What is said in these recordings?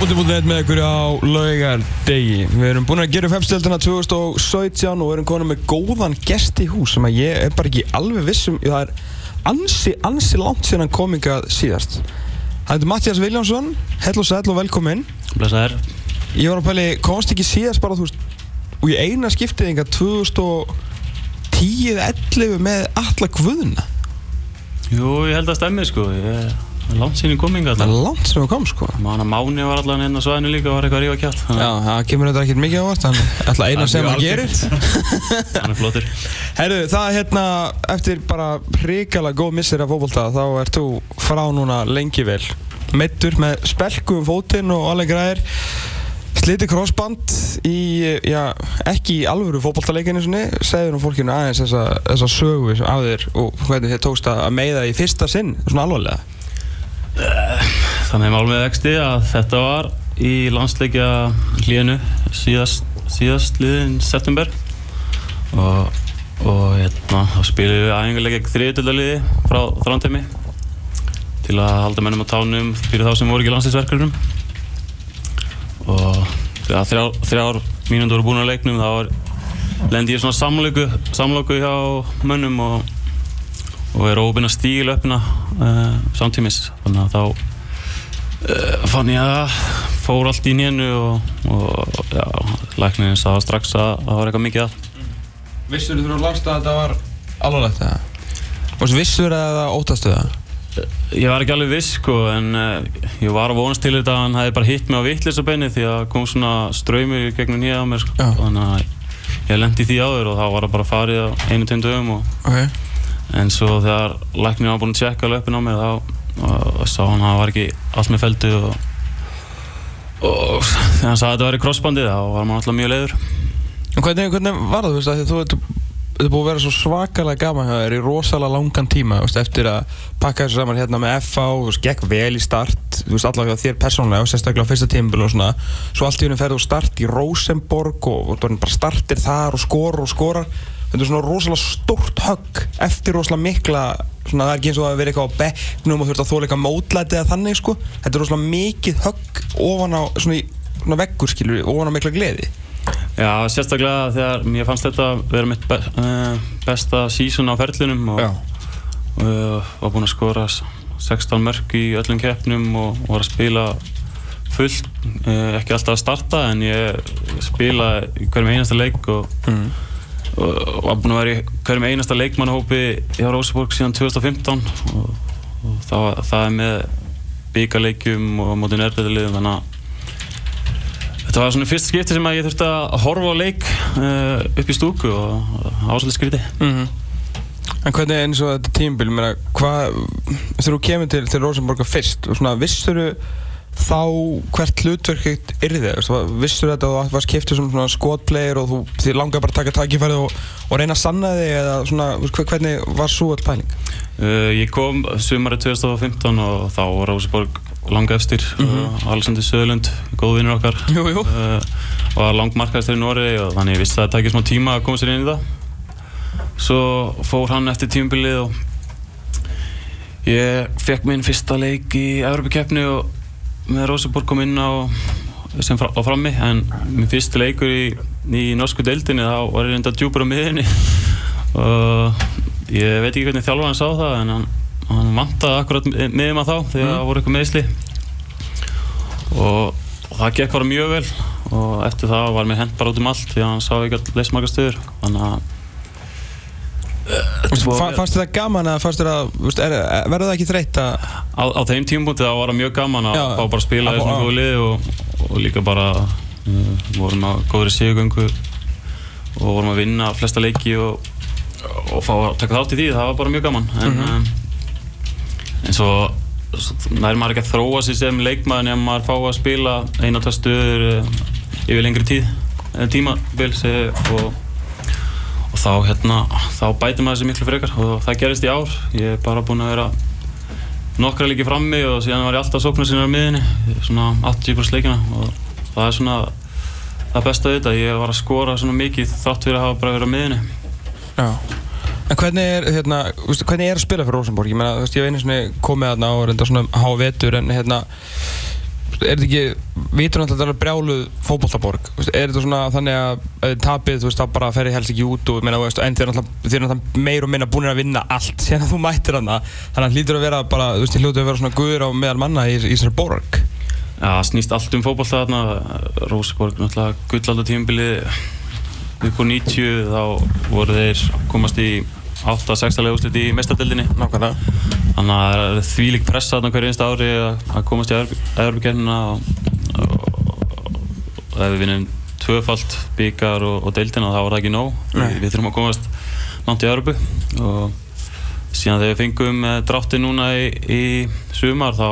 Fókbóti.net með ykkur á laugardegi. Við erum búin að gera upp hefstöldina 2017 og erum komin með góðan gest í hús sem að ég er bara ekki alveg vissum. Það er ansi, ansi langt síðan komingað síðast. Það heitir Mattias Viljánsson, hell og sæl og velkomin. Blessaður. Ég var að pæli, komst ekki síðast bara þú veist, og í eina skiptiðinga 2010-11 með alla guðuna. Jú, ég held að stemmi sko. Ég langt sín í kominga Það er langt sem við komum sko. Mána Máni var allan hérna á svæðinu líka og var eitthvað að rífa kjátt. Já, það kemur þetta ekkert mikið ávart, en alltaf eina Það sem hann gerir. Hann er flottur. Herru, það er hérna, eftir bara hrikalega góð missir af fókbólta, þá ert þú frá núna lengi vel. Meittur með spelku um fótinn og alveg græðir. Sliti crossband í, já, ekki í alvöru fókbóltaleikinu sinni. Segðu nú fólkinu aðeins þessa, þessa sögu af þér og hvernig þið tókst að meiða í fyrsta sinn, svona alvarlega. Þannig mál með vexti að þetta var í landsleikja hlíðinu síðast, síðast liðin september. Og, og hérna, þá spilum við æfingarleik gegn þriðutildaliði frá þrántemi til að halda mennum á tánum fyrir þá sem voru ekki landsleisverkurnum og þegar þrjár, þrjár mínútur voru búin á leiknum þá lendi ég svona samlöku hjá mönnum og, og er óbyrna stíl uppina uh, samtímis þannig að þá uh, fann ég að fór allt í nénu og, og já, læknirinn sagði strax að það var eitthvað mikið að Vissur þú þú lagst að þetta var alvarlegt eða? Vissur að það óttastu það? Ég var ekki alveg viss sko en uh, ég var að vonast til þetta að hann hefði bara hitt mig á vittlisabeini því að kom svona ströymur gegnum nýja á mér sko Já. þannig að ég lendi því áður og þá var það bara farið á einu tveim dögum og Ok. En svo þegar læknir var búinn að tjekka löpun á mig þá sá hann að það var ekki allt með feldu og, og þegar hann sagði að þetta væri crossbandið þá var maður alltaf mjög leiður. En hvernig, hvernig var það, þú veist, að þú er búið að vera svo svakalega gaman hjá þér í rosalega langan tíma, veist, eftir að pakka þessu saman hérna með FA og gekk vel í start, þú veist, allavega þér persónlega og sérstaklega á fyrsta tímbil og svona svo allt í hennu ferðu og start í Rosenborg og bara startir þar og skor og skorar þetta er svona rosalega stórt högg eftir rosalega mikla svona það er ekki eins og að vera eitthvað á bekknum og ert að þóla eitthvað mótlæti eða þannig, sko. Þetta er rosalega mikið högg ofan á svona, í, svona veggur, skilur, ofan á mikla gleði. Já, sérstaklega þegar mér fannst þetta vera mitt be uh, besta sísun á ferlinum og, uh, var búinn að skora s- 16 mörg í öllum keppnum og, og var að spila fullt, uh, ekki alltaf að starta en ég spila í hverjum einasta leik og mm. Og var búinn að vera í hverjum einasta leikmannahópi hjá Rósaborg síðan 2015 og, og það, það er með byggarleikjum og mótið nærleðaliðum þannig að þetta var svona fyrst skipti sem að ég þurfti að horfa á leik uh, upp í stúku og ásætli skríti Mhm. En hvernig eins og þetta tímbil, meina, hvað, þegar þú kemur til, til Rosenborga fyrst, og svona, vissur þá hvert hlutverk yrði það, vissur þetta að þú varst kiftið sem svona skotplayer og þú, þið langar bara að taka takifærið og, og reyna að sanna þig eða svona, hvernig var svo all pæling? uh, Ég kom sumarið 2015 og þá var Rósaborg langa efstir mm. -hmm. Alexander Söðlund, góð vinnur okkar Jú, jú. uh, var langmarkaðistur í Nóri og þannig ég vissi að það tækir smá tíma að koma sér inn í það svo fór hann eftir tímabilið og ég fekk minn fyrsta leik í Evropakeppni og með Rosenborg kom inn á sem fra, á frammi en minn fyrsti leikur í, í norsku deildinni þá var ég reynda djúpur á miðinni og ég veit ekki hvernig þjálfarinn sá það en hann, hann vantaði akkurat miðum að þá þegar Mm. það voru eitthvað meðsli og, og það gekk bara mjög vel. Og eftir það var mér hent bara út um allt því að hann sá ekki að leysa marga stöður þannig að fannst það gaman að, er, verður það ekki þreytt að, á, á þeim tímpunkti þá var það mjög gaman að fá bara að spila í svona góðu liði og, og líka bara uh, vorum að góðri sigugöngu og vorum að vinna flesta leiki og, og fá að taka þátt í því, það var bara mjög gaman. En, Mhm. um, en svo, svo nær maður ekki að þróa sig sem leikmaður en maður fá að spila eina og tvær stöður uh, yfir lengri tíð eh, tímabil segi ég, og og þá hérna, þá bætir maður þessi miklu frekar og það gerist í ár ég er bara búinn að vera nokkra líki frammi og síðan var ég alltaf sóknar sinna á miðinni, svona 80% leikina og það er svona það besta við þetta, ég var að skora svona mikið þátt fyrir að hafa bara verið á miðinni já. En hvernig er, hérna, hvernig er að spila fyrir Rosenborg? Ég meina, ég hef einu komið þarna og reynda svona há vetur en hérna, er þetta ekki, vitur náttúrulega að þetta er brjáluð veist, er þetta svona þannig að tapið, þú veist, þá bara fer ég helst ekki út og, meina, veist, en þið er náttúrulega, meir og minna búinir að vinna allt að þú mættir hana, þannig að það hlýtur að vera bara, þú veist, þið hljótu að vera svona guður á meðal manna í, í þessari borg. Já, það snýst allt um fótboll þarna Róseborg, náttúrulega gullalda tímabili upp á 90 þá voru þeir komast í 8-6 úrslit í mestardildinni Nákvæmlega. þannig að það er þvílík pressa þarna hverju einsta ári að að komast í Evropakernina og, ef við vinnum tvöfalt byggar og, og deildina þá var það ekki nóg. Nei. við, við þurfum að komast langt í Evropu og síðan þegar við fengum eh, dráttinn núna í, í sumar þá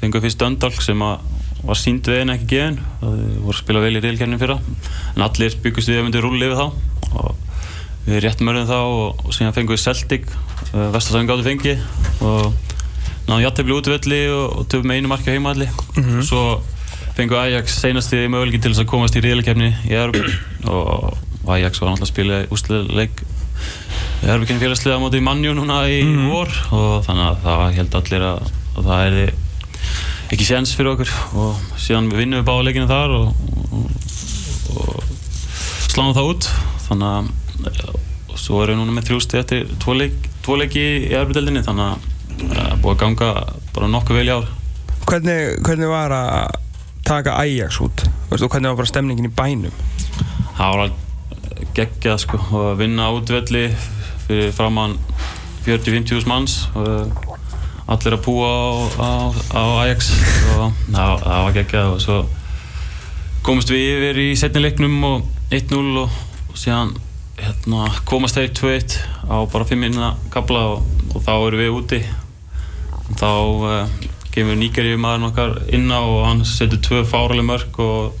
fengum við fyrst Döndalk sem að var sínd við en ekki gefin. Og við vorum að spila vel í reylkernin fyrra. En allir byggust við að myndi rúli yfir þá. Og við réttum örðum þá og, og síðan fengum við Celtic uh, Vestasafn gáttu fengi og náðum jættefli útvelli og, og töfum einu marki á heimaðalli Mhm. svo fengum við Ajax seinasti möguleikin til þess að komast í reylkerni í Európa og Ajax var náttúrulega að spila úsleik við erum ekki félagslega á móti mannjú núna í Mhm. vor. Og þannig að það held allir að, að það er ekki séns fyrir okkur. Og síðan við vinnum við báða leikinu þar og, og, sláum það út. Þannig að og svo erum við núna með þrjústi eftir tvo, leik, tvo leiki í erfiðdeldinni þannig að það er búið að ganga bara nokkuð vel í ár. Hvernig, hvernig var að taka Ajax út, veist, og hvernig var bara stemningin í bænum? það var alveg geggjað sko. Og að vinna á útvelli fyrir framann 40-50 manns. Og allir að púa á, á, á Ajax. Og það, það var geggjað og svo komist við yfir í setni leiknum og 1-0 og, og síðan hérna, komast þeir 2-1 á bara 5 minna kabla og, og þá erum við úti þá uh, kemur Níkerið maðurinn okkar inn á og hann setur tvö fáraleg mörg og,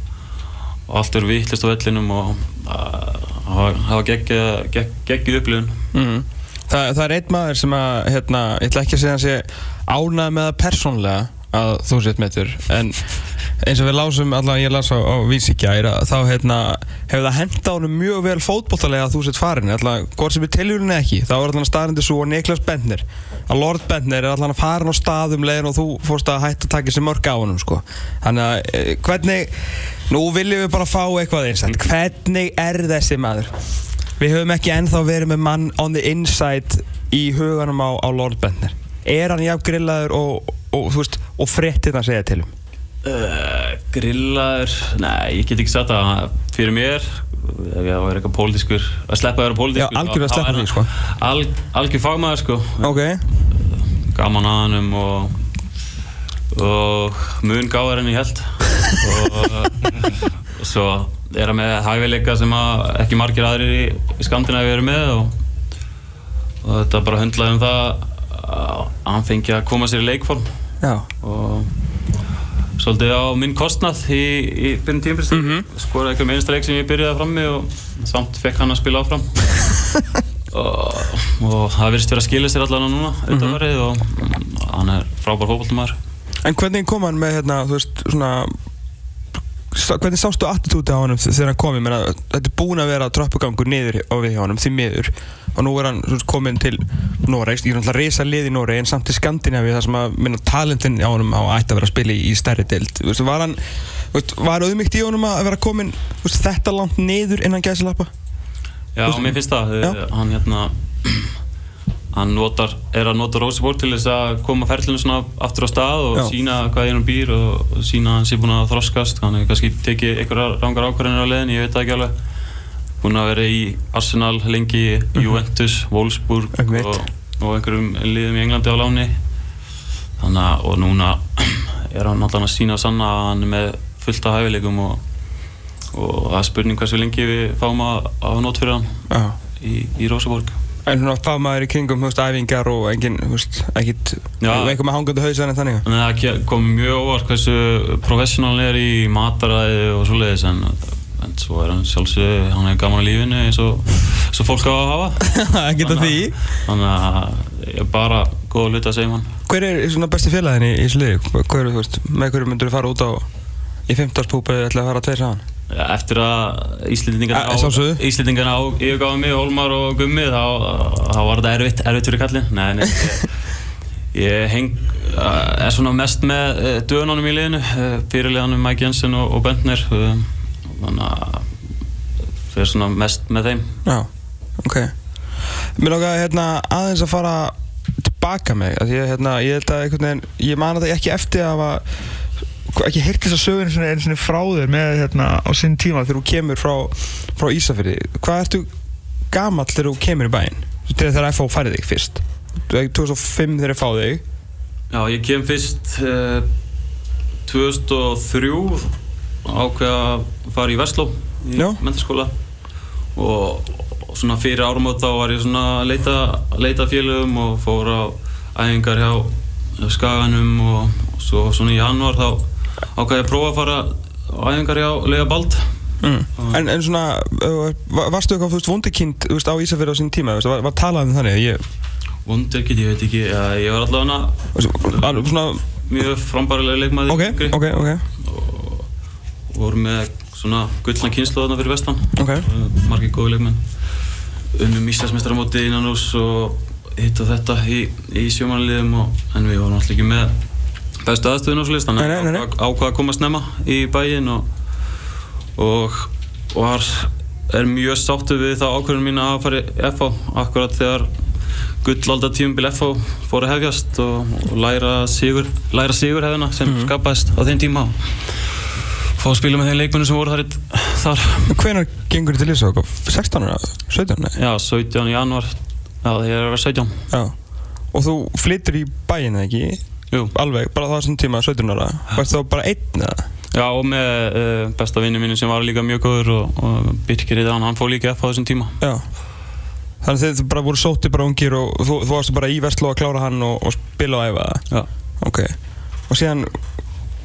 og allt er vittlist á vellinum og það var geggjuð gegg, geggjud upplifun Mm. Þa, það er einn maður sem að, hérna, ég ætla ekki að segja hans ég ánæði með það persónlega að þú sett metur en eins og við lásum, allavega ég las á, á vísikjær þá hérna, hefur það henda honum mjög vel fótbollalega að þú sett farin allavega, hvort sem teljum henni ekki þá er allavega staðrindi svo og Niklas Bentner að Lord Bentner er allavega farin á staðum leiðin og þú fórst að hætta að taka þessi mörg á honum sko. þannig að eh, hvernig nú viljum við bara fá eitthvað einsætt hvernig er þessi maður Við höfum ekki ennþá verið með mann on the inside í huganum á, á Lord Bentner. Er hann jafn grillaður og, og, og fréttir að segja til um? Uh, grillaður, nei ég get ekki sagt það fyrir mér ef ég er eitthvað pólitískur að sleppa að vera pólitískur Já, algjörlega að sleppa því, sko. Al, algjör fagmaður sko Ok. gaman að hannum og og mun gáðar enn ég held og, og svo er hann með hæfileika sem að ekki margir aðrir í, í Skandinavíu eru með og, og þetta bara höndlaði um það að hann fengi að koma sér í leikform Já. og svolítið á minn kostnað í, í byrjun tímfyrst mm Mhm. -hmm. skoraði ekki um einsta leik sem ég byrjaði frammi og samt fekk hann að spila áfram og, og það virðist verið að skilja sér allan núna þetta verið og hann er frábær fókbaltumæður En hvernig kom hann með, hérna, þú veist, svona hvernig sástu attitúti á honum þegar hann kom, ég meina, þetta er búin að vera tröppugangur niður á við hjá honum, því miður. Og nú er hann komin til Noregs, ég er náttúrulega reysa lið í Noreg en samt til Skandinavíu þar sem að minna talentin á honum á ætti að vera að spila í, í stærri deild, var hann var auðmygt í honum að vera komin þetta langt niður innan gæsilappa Já, mér finnst það. Hann hérna hann notar, er að nota Rósibór til þess að koma ferlinu svona aftur á stað og Já. sína hvað hann býr og, og sína að hann sé búin að þroskast hann hefur kannski tekið einhverjar rángar ákvarðanir á leiðin, ég veit það ekki alveg búin að vera í Arsenal lengi Juventus, Wolfsburg Mhm. Og, og einhverjum liðum í Englandi á láni þannig að og núna er hann alltaf að sína og sanna að hann er með fullt af hæfileikum og, og það er spurning hversu lengi við fáum að hafa nót fyrir hann Já. í, í Rósaborg En svona fagmaður í kringum, þú veist, æfingar og engin, þú veist, Já. eitthvað með hangandi hausan en þannig. Að það kom mjög óvart hversu professional er í mataræði og svoleiðis en, en svo er hann sjálfsög, hann er gaman á lífinu eins og, fólk á að hafa Ekkert af því. Þannig að ég er bara góð að hluta að segja um hann Hver er svona besti félagin í, í sliði? Hver, þú veist, með hverju myndur þú fara út á í 15. púpa eða ætla að fara tveir saman? Eftir að Íslendingarna Ja, sjálfsögðu. á, Íslendingarna á yfirgáði mig, Hólmar og Gummi þá, þá var þetta erfitt, erfitt fyrir kallin Nei, nei, ég, ég heng er svona mest með uh, döðunum í liðinu, uh, fyrirliðanum Mike Jensen og, og Bentner þannig að fyrir svona mest með þeim. Já, ok. Mér langar hérna aðeins að fara tilbaka mig að ég, hérna, ég held að einhvern veginn ég man þetta ekki eftir að hafa ekki heyrt þess að sögurinn svona einu svona frá þér með hérna á sinn tíma þegar þú kemur frá, frá Ísafirði. Hvað ertu gamall þegar þú kemur í bæinn? Þegar FH færði þig fyrst? 2005 þegar ég fá þig? Já, ég kem fyrst uh, 2003 ákveða að fara í Vestló í Já. mentaskóla og, og svona fyrir árumót þá var ég svona að leita, leita félögum og fór á æfingar hjá Skaganum og, og svo svona í januar þá ákveði ég að prófa að fara á æfingar hjá Lega Bald mm. en, en svona, var- varstu eitthvað vondikind á Ísafirði á sín tíma var, var talað um þannig ég, Vondir ekki, ég veit ekki, ég var allavega svona, mjög frambærilega leikmaður ok, yngri ok, ok. Og voru með svona gullna kynslu þarna fyrir vestan. Margir góði leikmenn. Unnum Íslandsmeistaramóti innan hús og hitt og þetta í, í sjómanliðum en við vorum alltaf ekki með bestu aðstöðun og svolítið þannig að ákvaða að koma snemma í bæinn og, og var er mjög sáttu við þá ákvörðun mín að fara í FH akkurat þegar gullalda tímubil FH fór að hefjast og, og læra sigur læra sigur hefina sem Mhm. skapaðist á þeim tíma og fá að spila með þeim leikmennu sem voru þar, þar Hvenær gengur þið til Ísafirði? 16 ára? 17? Nei? já, 17. januar já, þegar ég er að vera 17 Já. Og þú flyttur í bæinn eða ekki? Jú. Alveg, bara það sem tíma 17 ára? Varst þá bara einn eða? já, og með uh, besta vinnu mínu sem var líka mjög góður og, og Birkir í þann, hann fór líka F á þessum tíma Já. Þannig að þið bara voru sótti bara ungir og þú, þú varstu bara í Vestló að klára hann og, og spila og æfa það? já, Ok. Og síðan,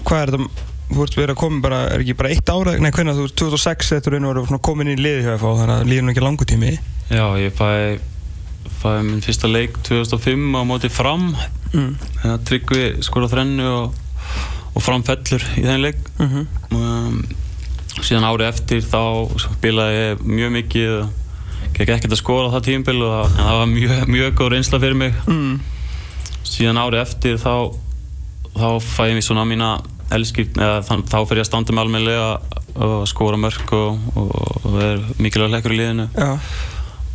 hvað er þetta? Þú ert verið að koma bara, er ekki bara eitt ára? Nei, hvernig þú, 2006 þetta raun og svona komin í liði hjá FH, þannig að nú ekki langu tími. já ég fæ fæ minn fyrsta leik 2005 á móti fram Mm. þegar Tryggvi skora þrennu og, og fram fellur í þenn leik Mm um, síðan árið eftir þá spilaði ég mjög mikið og gekk ekkert að skora á það tímbil og það, en það var mjög, mjög góð reynsla fyrir mig Mm. síðan árið eftir þá þá fæ ég svona mína elskip eða þann, þá fer ég að standa með almennilega og skora mörg og, og, og er mikilvæg leikur í liðinu Já.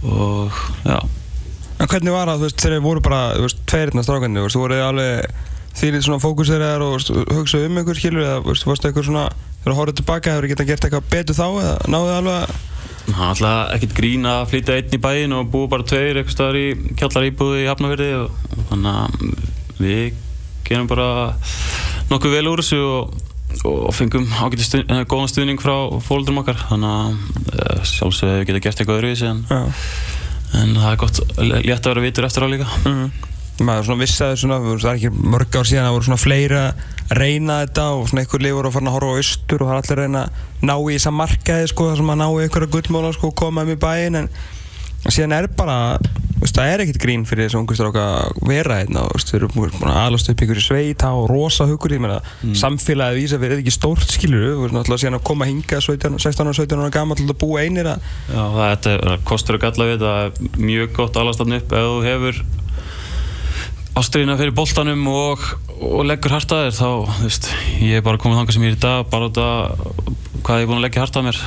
og já En hvernig var það, þú veist, þegar þið voru bara, þú veist, tveirinn af strákarnir, þú veist, þú voruð alveg þýrið svona fókuseraðar og þú veist, hugsaðu um ykkur, skilur, eða, þú veist, varstu eitthvað svona, þú horfðu tilbaka, hefur getað gert eitthvað betur þá, eða náðu þið alveg að, Það er alltaf ekkert grín að flytja einn í bæinn og búa bara tveir eitthvað staðar í kjallar íbúði í Hafnarfirði og, þannig að við gerum bara nokkuð vel úr þessu og, og fengum ágæti stuð, eh, góðan stuðning frá fólkdrum okkar. Þannig að eh, sjálfsögðu við getum gert eitthvað öðruvísi en, já, en það er gott létt að vera vitur eftir á líka mm. maður svona vissaði svona, þú veist, það er ekki mörg ár síðan að voru svona fleira að reyna þetta og svona einhver lið voru að fara að horfa á austur og það er allir að reyna að ná í þessa markaði, sko, þar sem að ná í einhverja gullmóla, sko, og koma um í bæinn, en síðan er bara, það er ekkert grín fyrir þessu ungu stráka að vera hérna, þú veist, þeir eru búin að alast upp ykkur í sveit, hafa rosa hugur, meina, samfélagið vísa fyrir, er ekki stórt, skilur, þú veist, náttúrulega síðan að koma hinga 17, 16 og 17 ára gammal til að búa einir að, Já, það er kostur og galla við þetta það er mjög gott alastafn upp ef þú hefur ástriðina fyrir boltanum og, og leggur hartaðir þá, þú veist, ég er bara komið þangað sem ég er í dag bara út af hvað ég er búin að leggja hartað mér.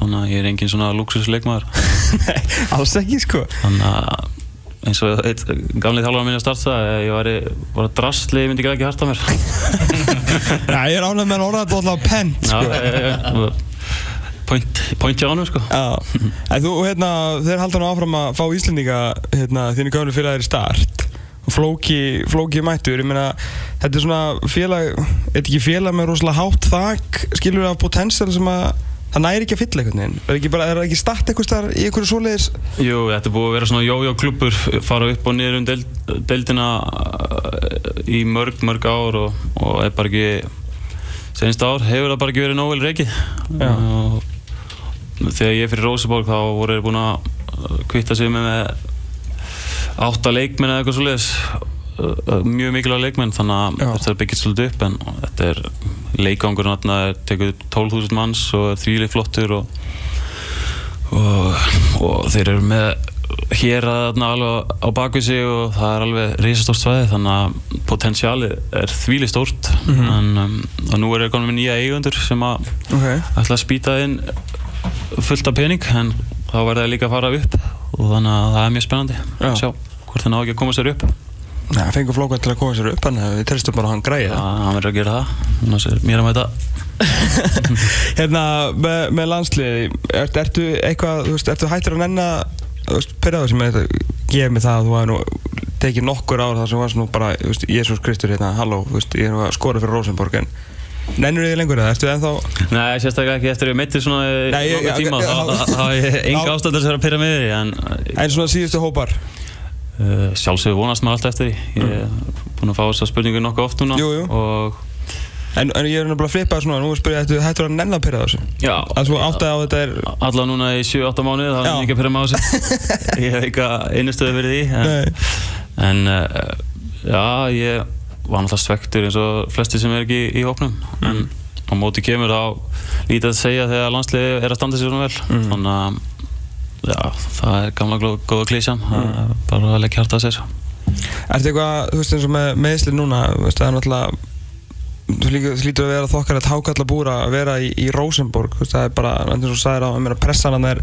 Þannig að ég er engin svona luxusleikmaður Nei, alls ekki, sko. þannig að eins og eitt gamlið þjálfur minni að starta ég var, var að drastli, ég myndi ekki hartað mér. Já, ég er ánægð með að orða þetta alltaf pent, Já, sko. ég- ég- point, point hann sko. Já, en þú, hérna, þeir halda nú áfram að fá Íslendinga, hérna, þínu gömlu félagir start. Flóki, flóki mættur, ég meina, þetta er svona félag, þetta ekki félag með rosalega hátt þak, skilur af potensial sem að það næri ekki að fylla einhvern veginn, er ekki bara, er það ekki start eitthvað starf í einhverju svoleiðis? Jú, þetta búið að vera svona jójó klubbur fara upp og niður um deild, deildina uh, í mörg, mörg ár og, og er bara ekki senst ár hefur það bara ekki verið nóg vel reikið þegar ég er fyrir Rósaborg þá voru þeir búin að uh, kvitta sig með átta leikmenn eða eitthvað svoleiðis. Uh, mjög mikilvæg leikmenn þannig að þetta er byggjast svolítið upp en þetta er leikangurinn þarna er tekið 12.000 manns og er þrýlið flottur og, og, og þeir eru með hér að þarna alveg á bakvið sig og það er alveg risastórt svæði þannig að potensialið er þvíli stórt. En um, og nú er ég komin með nýja eigundur sem að Ok. ætla að spýta inn fullt af pening en þá verða það líka að fara upp og þannig að það er mjög spennandi að sjá hvort það ná ekki að koma sér upp Nei, fengur flókvæð til að koma sér upp, þannig að við tristum bara að hann græði Já, það. hann verður að gera það annars er mér að mæta Hérna, með, með landsliði, ert, ertu eitthvað, þú veist, ertu hættur að nenna, þú veist, pyrraðu sem er þetta, gefið mig það að þú hafi nú tekið nokkur ár þar sem varst nú bara, þú veist, Jésús Kristur hérna, halló, þú veist, ég er nú að skora fyrir Rosenborg, en nennur þið lengur eða, ertu ennþá, Nei, sérstaklega ekki eftir að ég meitti svona í langa tíma þá já. hef ég enga Já. til þess að að pyrra með því en en svona síðustu hópar? Uh, sjálfsögur vonast maður alltaf eftir því. Ég er búinn að fá þessa spurningu nokkuð oft núna Jú, jú. og En, en ég er nefnilega að flippa það svona, nú spyrir ég, ertu hættur að nenna að pyrra þessu? já. Að þú áttaði á þetta er, alla núna í 7-8 mánuði þá er ég ekki að pyrra á þessu. Ég hef ekki einnustöðu fyrir því en, en uh, já, ég var náttúrulega svektur eins og flesti sem er ekki í, í hópnum en á móti kemur þá lítið að segja þegar landsliði er að standa sér svona vel. Mm. þannig að já, það er gamla góða klísjan er bara að leggja hjarta að sér. Ertu eitthvað, þú veist, eins og með meðsli núna, veist, það er náttúrulega, þú lítur að vera þokkar að hákalla búra að vera í, í Rosenborg, veist, það er bara, eins og þú sagðir á, ég meina, pressan hann er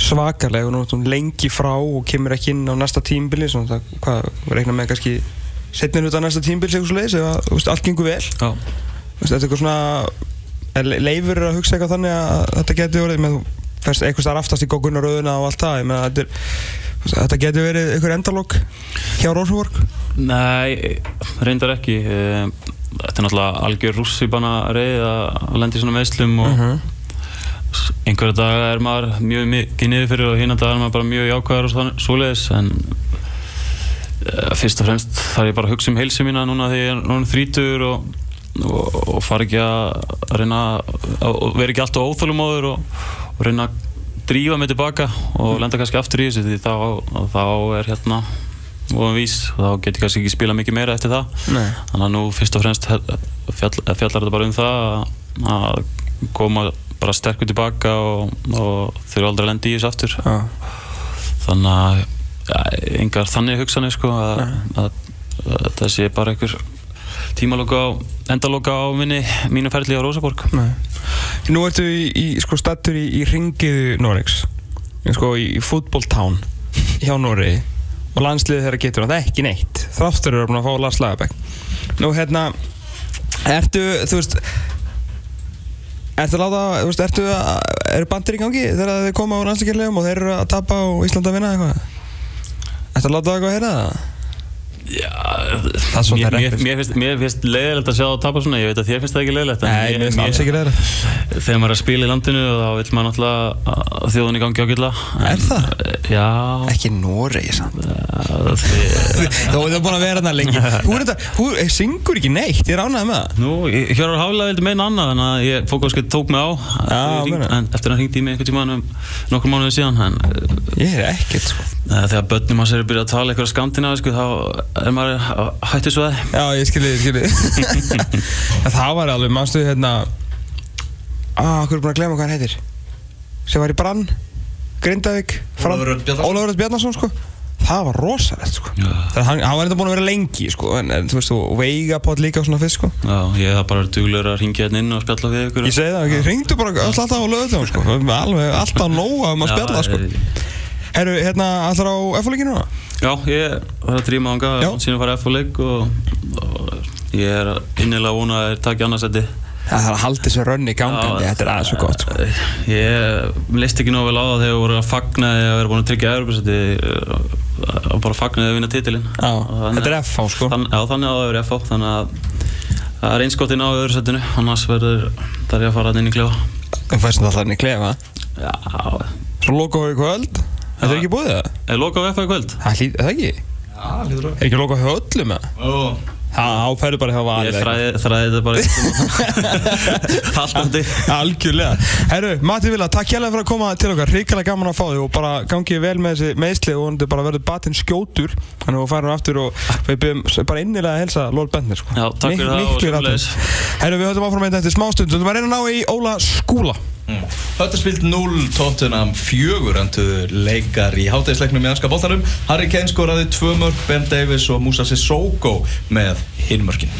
svakaleg og nú er hún lengi frá og kemur ekki inn á næsta tímbili, svona það, hvað, reikna með kannski setnir út á næsta tímbili, segur svo leiðis, ef að, þú veist, allt gengur vel, já, þú veist, þetta er eitthvað svona, er le- leifur að hugsa eitthvað þannig að þetta getur verið, með eitthvað starf aftast í gókunaröðuna og allt það, ég meina, þetta er, þetta getur verið einhver endalók hjá Rosenborg. Nei, reyndar ekki Eh, Þetta er náttúrulega algjör rússipanna reið að lenda í svona meðslum og Mhm. einhverja daga er maður mjög mikið niður fyrir og hinn daga er maður bara mjög jákvæður og svoleiðis en uh, fyrst og fremst þarf ég bara að hugsa um heilsu mína núna þegar ég er núna þrítur og, og, og fara ekki að reyna að vera ekki alltaf óþólumóður og, og reyna að drífa mig tilbaka og lenda kannski aftur í þessu því þá, þá er hérna og vís og þá get ég kannski ekki spila mikið meira eftir það Nei. þannig að nú fyrst og fremst fjall, fjallar þetta bara um það að- koma bara sterkur tilbaka og, og þurfa aldrei að lenda í þessu aftur Já. þannig að ja, engar þannig hugsanir sko að, að, að það sé bara einhver tímaloka á endaloka á minni mínu ferli á Rósaborg Nei. Nú ertu í, í sko stattur í, í ringiðu Noregs sko í, í fútboltán hjá Noregi og landsliðið þeirra getur það ekki neitt þráttur eru að fá Lars Lagerbæk Nú hérna ertu þú veist Ertu að láta, þú veist, ertu að, eru bandir í gangi þegar þið koma á landsleikjarlegum og þeir eru að tapa og Ísland að vinna eitthvað? Ertu að láta það eitthvað að heyra það? Já, Það mér, mér, reppis. mér, finnst, finnst leiðilegt að sjá það tapa svona, ég veit að þér finnst það ekki leiðilegt Nei, mér finnst alls ekki leiðilegt. Þegar maður er að spila í landinu þá vil maður náttúrulega að þjóðun í gangi ágætla Er það? Já. Ekki Noregi samt. Þú ert búin að vera þarna lengi. Þú er þetta, þú eh, syngur ekki neitt, ég ánægð með það. Nú, Hjörvar Hála vildi meina annað þannig að ég fók kannski tók mig á Já, meina. en eftir að hann hringdi í mig einhvern tímann um nokkur mánuði síðan en Ég er ekkert sko. Uh, þegar börnum hans eru byrjað að tala eitthvað skandinavisku þá er maður hættu svo það Já, ég skilji, ég skilji En Það var alveg, mannstu hérna Ah, Grindavík Ólafur Bjarnason. Sko. Það var rosalegt sko. Já. Það, hann, hann var þetta búin að vera lengi sko En, en þú veist, og veigapott líka og svona fyrst sko. Já, ég hef bara duglegur að ringja hérna inn og spjalla við ykkur. Ég segi það ekki, ringdu bara alltaf á lögutum sko. Alveg alltaf nóga um að spjalla sko. Herru, hérna, allar á F-leikinu núna? Já, ég það er þrjum ánga síðan að fara F og og, ég er innilega vona að þeir takja annarsætti Það er að halda þessu rönni gangandi, þetta er aðeins svo gott sko. Ég leist ekki nóg vel á það þegar voru að fagna því að vera búin að tryggja Evropasætti og bara fagna því að vinna titilinn. Já, þetta er FH sko. Þann, Já, þannig að það er FH þannig að það er einskotinn á öðru sættinu annars verður ég að fara inn í klefa. Þú fæst þetta alltaf inn í klefa? Já, Svo lokaðu í kvöld? Þetta er ekki búið það? er lokað á FH í kvöld? Það er það ekki? Já, lítur á Er ekki lokaðu hjá öllum eða? Ó, Það bara hjá Ég þræði, þræði þetta bara því Algjörlega Herru, Matti Vila, takk hérlega fyrir að koma til okkar Ríkala gaman að fá þig og bara gangið vel með þessi meðsli og hann bara verður batinn skjótur Þannig að við færum aftur og við byrjum bara innilega að helsa Lól Bentner sko. Já, takk fyrir það og Miklu sömuleiðis. Herru, við höfum áfram með þetta eftir smástund Þú erum að reyna að ná í Óla Skúla Mm. Huddersfield 0, Tottenham 4 endur leikar í hátægisleiknum í anska bóttanum Harry Kane skoraði 2 mörg, Ben Davies og Musa Sissoko með hinmörkin